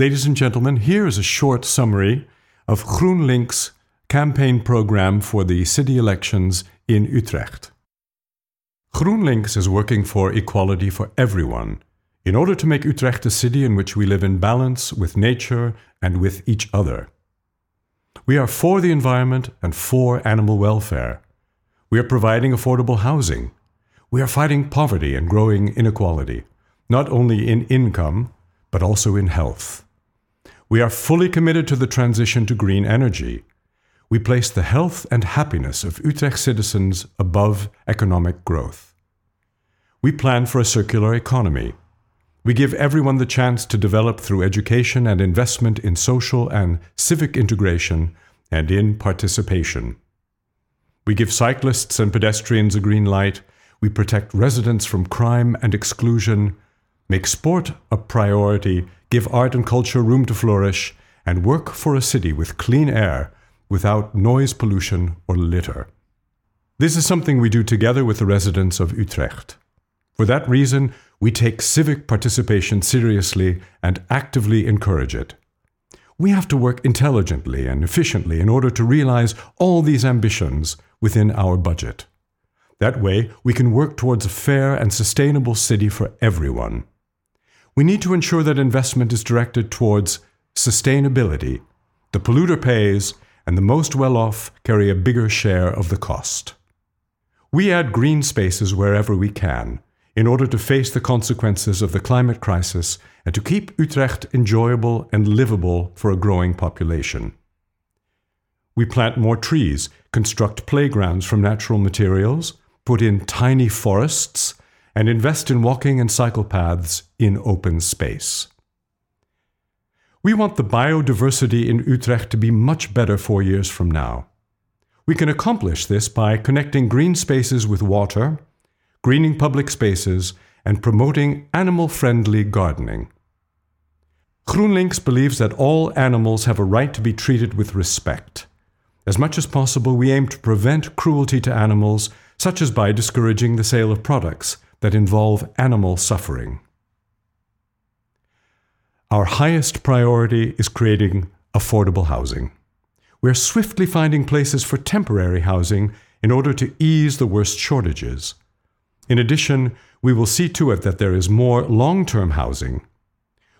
Ladies and gentlemen, here is a short summary of GroenLinks' campaign program for the city elections in Utrecht. GroenLinks is working for equality for everyone in order to make Utrecht a city in which we live in balance with nature and with each other. We are for the environment and for animal welfare. We are providing affordable housing. We are fighting poverty and growing inequality, not only in income, but also in health. We are fully committed to the transition to green energy. We place the health and happiness of Utrecht citizens above economic growth. We plan for a circular economy. We give everyone the chance to develop through education and investment in social and civic integration and in participation. We give cyclists and pedestrians a green light. We protect residents from crime and exclusion, make sport a priority, give art and culture room to flourish, and work for a city with clean air without noise pollution or litter. This is something we do together with the residents of Utrecht. For that reason, we take civic participation seriously and actively encourage it. We have to work intelligently and efficiently in order to realize all these ambitions within our budget. That way, we can work towards a fair and sustainable city for everyone. We need to ensure that investment is directed towards sustainability. The polluter pays, and the most well off carry a bigger share of the cost. We add green spaces wherever we can in order to face the consequences of the climate crisis and to keep Utrecht enjoyable and livable for a growing population. We plant more trees, construct playgrounds from natural materials, put in tiny forests, and invest in walking and cycle paths in open space. We want the biodiversity in Utrecht to be much better four years from now. We can accomplish this by connecting green spaces with water, greening public spaces, and promoting animal friendly gardening. GroenLinks believes that all animals have a right to be treated with respect. As much as possible, we aim to prevent cruelty to animals, such as by discouraging the sale of products that involve animal suffering. Our highest priority is creating affordable housing. We're swiftly finding places for temporary housing in order to ease the worst shortages. In addition, we will see to it that there is more long term housing.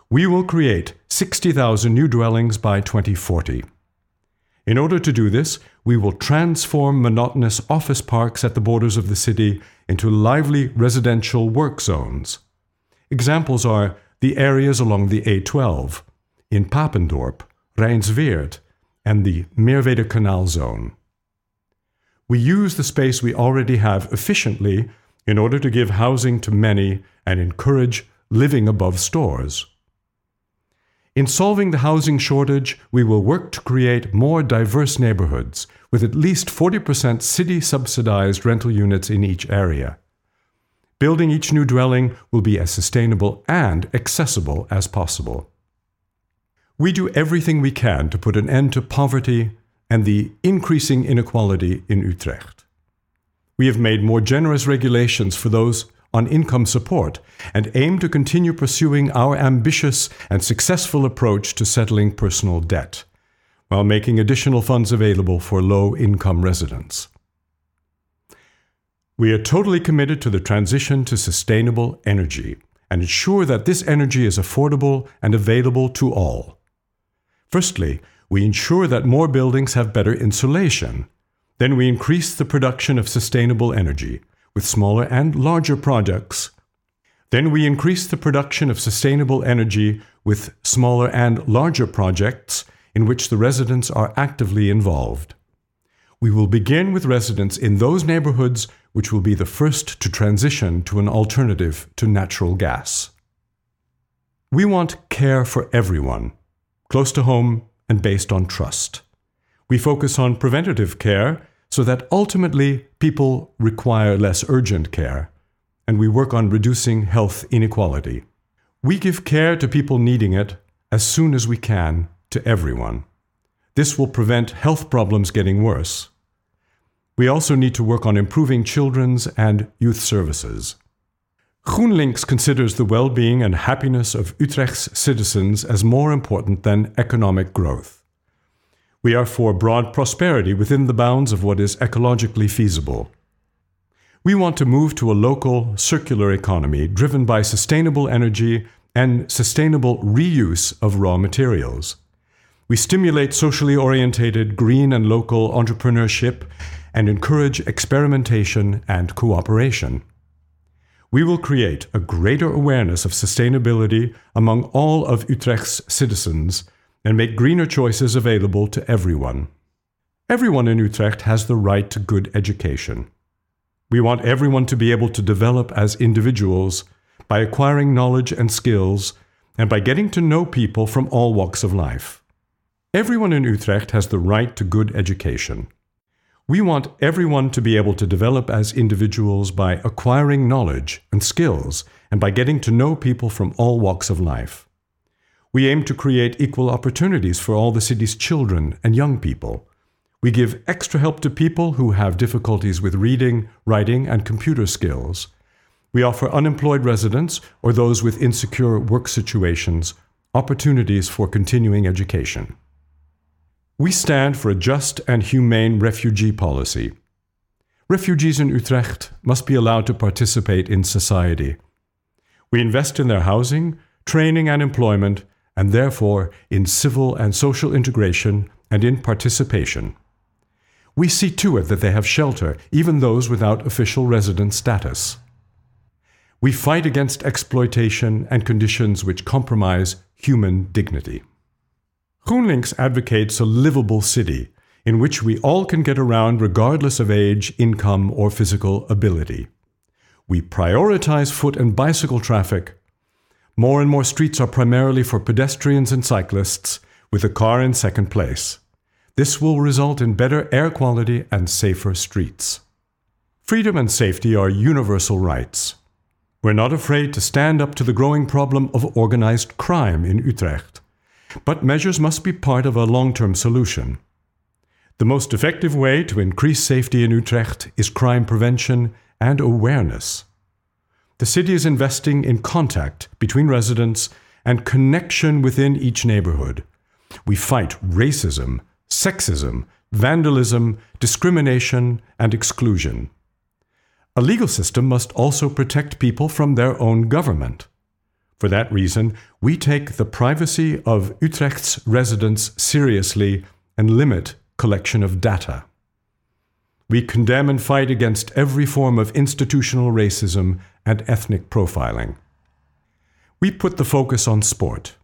We will create 60,000 new dwellings by 2040. In order to do this, we will transform monotonous office parks at the borders of the city into lively residential work zones. Examples are the areas along the A12, in Papendorp, Rijnsweerd, and the Merwede Canal zone. We use the space we already have efficiently in order to give housing to many and encourage living above stores. In solving the housing shortage, we will work to create more diverse neighborhoods with at least 40% city subsidized rental units in each area. Building each new dwelling will be as sustainable and accessible as possible. We do everything we can to put an end to poverty and the increasing inequality in Utrecht we have made more generous regulations for those on income support and aim to continue pursuing our ambitious and successful approach to settling personal debt, while making additional funds available for low income residents. We are totally committed to the transition to sustainable energy and ensure that this energy is affordable and available to all. Firstly, we ensure that more buildings have better insulation then we increase the production of sustainable energy with smaller and larger projects. Then we increase the production of sustainable energy with smaller and larger projects in which the residents are actively involved. We will begin with residents in those neighborhoods which will be the first to transition to an alternative to natural gas. We want care for everyone, close to home and based on trust. We focus on preventative care so that ultimately people require less urgent care, and we work on reducing health inequality. We give care to people needing it as soon as we can to everyone. This will prevent health problems getting worse. We also need to work on improving children's and youth services. GroenLinks considers the well being and happiness of Utrecht's citizens as more important than economic growth. We are for broad prosperity within the bounds of what is ecologically feasible. We want to move to a local, circular economy driven by sustainable energy and sustainable reuse of raw materials. We stimulate socially orientated green and local entrepreneurship and encourage experimentation and cooperation. We will create a greater awareness of sustainability among all of Utrecht's citizens and make greener choices available to everyone. Everyone in Utrecht has the right to good education. We want everyone to be able to develop as individuals by acquiring knowledge and skills and by getting to know people from all walks of life. Everyone in Utrecht has the right to good education. We want everyone to be able to develop as individuals by acquiring knowledge and skills and by getting to know people from all walks of life. We aim to create equal opportunities for all the city's children and young people. We give extra help to people who have difficulties with reading, writing, and computer skills. We offer unemployed residents or those with insecure work situations opportunities for continuing education. We stand for a just and humane refugee policy. Refugees in Utrecht must be allowed to participate in society. We invest in their housing, training, and employment, and therefore in civil and social integration and in participation. We see to it that they have shelter, even those without official resident status. We fight against exploitation and conditions which compromise human dignity. GroenLinks advocates a livable city in which we all can get around regardless of age, income, or physical ability. We prioritize foot and bicycle traffic. More and more streets are primarily for pedestrians and cyclists, with a car in second place. This will result in better air quality and safer streets. Freedom and safety are universal rights. We're not afraid to stand up to the growing problem of organized crime in Utrecht. But measures must be part of a long term solution. The most effective way to increase safety in Utrecht is crime prevention and awareness. The city is investing in contact between residents and connection within each neighborhood. We fight racism, sexism, vandalism, discrimination, and exclusion. A legal system must also protect people from their own government. For that reason, we take the privacy of Utrecht's residents seriously and limit collection of data. We condemn and fight against every form of institutional racism and ethnic profiling. We put the focus on sport,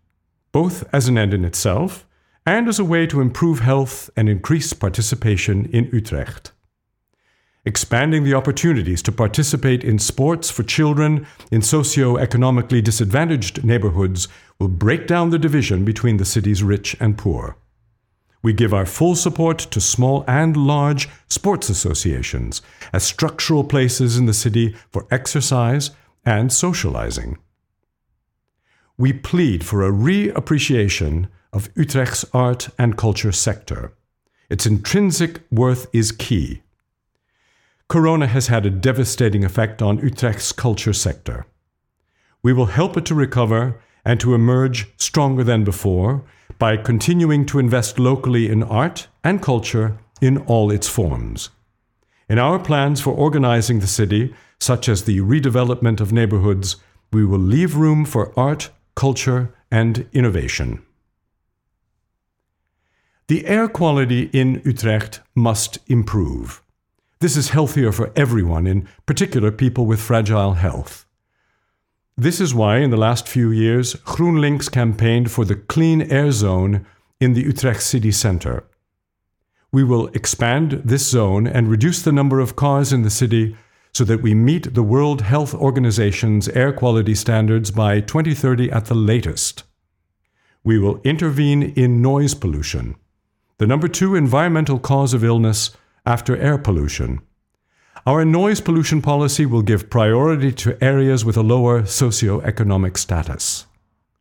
both as an end in itself and as a way to improve health and increase participation in Utrecht. Expanding the opportunities to participate in sports for children in socio-economically disadvantaged neighborhoods will break down the division between the city's rich and poor. We give our full support to small and large sports associations as structural places in the city for exercise and socializing. We plead for a reappreciation of Utrecht's art and culture sector. Its intrinsic worth is key. Corona has had a devastating effect on Utrecht's culture sector. We will help it to recover and to emerge stronger than before by continuing to invest locally in art and culture in all its forms. In our plans for organizing the city, such as the redevelopment of neighborhoods, we will leave room for art, culture, and innovation. The air quality in Utrecht must improve. This is healthier for everyone, in particular people with fragile health. This is why, in the last few years, GroenLinks campaigned for the clean air zone in the Utrecht city centre. We will expand this zone and reduce the number of cars in the city so that we meet the World Health Organization's air quality standards by 2030 at the latest. We will intervene in noise pollution, the number two environmental cause of illness after air pollution. Our noise pollution policy will give priority to areas with a lower socioeconomic status.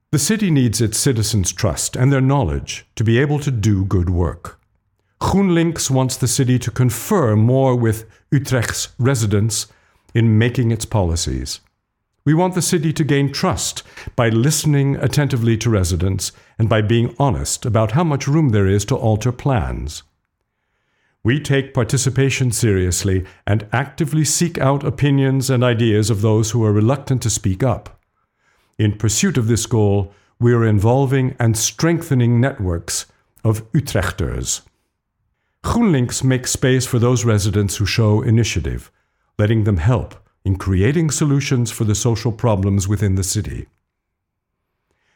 The city needs its citizens' trust and their knowledge to be able to do good work. GroenLinks wants the city to confer more with Utrecht's residents in making its policies. We want the city to gain trust by listening attentively to residents and by being honest about how much room there is to alter plans. We take participation seriously and actively seek out opinions and ideas of those who are reluctant to speak up. In pursuit of this goal, we are involving and strengthening networks of Utrechters. GroenLinks makes space for those residents who show initiative, letting them help in creating solutions for the social problems within the city.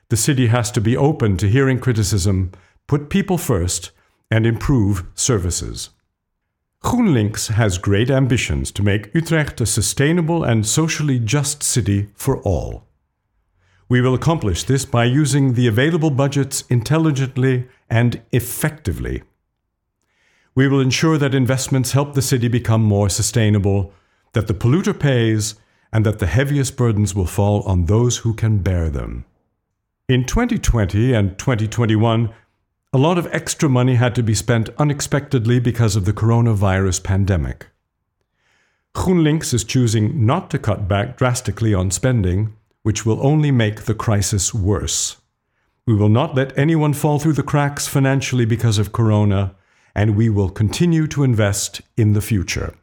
The city has to be open to hearing criticism, put people first, and improve services. GroenLinks has great ambitions to make Utrecht a sustainable and socially just city for all. We will accomplish this by using the available budgets intelligently and effectively. We will ensure that investments help the city become more sustainable, that the polluter pays, and that the heaviest burdens will fall on those who can bear them. In 2020 and 2021, a lot of extra money had to be spent unexpectedly because of the coronavirus pandemic. GroenLinks is choosing not to cut back drastically on spending, which will only make the crisis worse. We will not let anyone fall through the cracks financially because of corona, and we will continue to invest in the future.